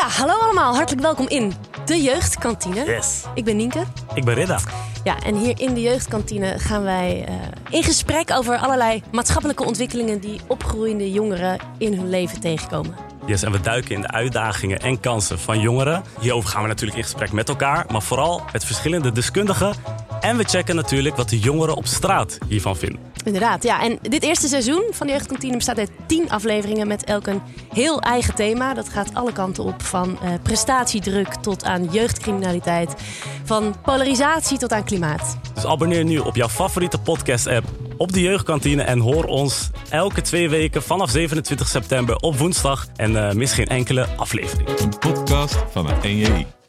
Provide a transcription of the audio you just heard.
Ja, hallo allemaal. Hartelijk welkom in de Jeugdkantine. Yes. Ik ben Nienke. Ik ben Ridda. Ja, en hier in de Jeugdkantine gaan wij uh, in gesprek over allerlei maatschappelijke ontwikkelingen die opgroeiende jongeren in hun leven tegenkomen. Yes, en we duiken in de uitdagingen en kansen van jongeren. Hierover gaan we natuurlijk in gesprek met elkaar, maar vooral met verschillende deskundigen. En we checken natuurlijk wat de jongeren op straat hiervan vinden. Inderdaad, ja. En dit eerste seizoen van de Jeugdkantine bestaat uit tien afleveringen met elk een heel eigen thema. Dat gaat alle kanten op, van uh, prestatiedruk tot aan jeugdcriminaliteit. Van polarisatie tot aan klimaat. Dus abonneer nu op jouw favoriete podcast-app op de Jeugdkantine en hoor ons elke twee weken vanaf 27 september op woensdag. En uh, mis geen enkele aflevering. Een podcast van het NJI.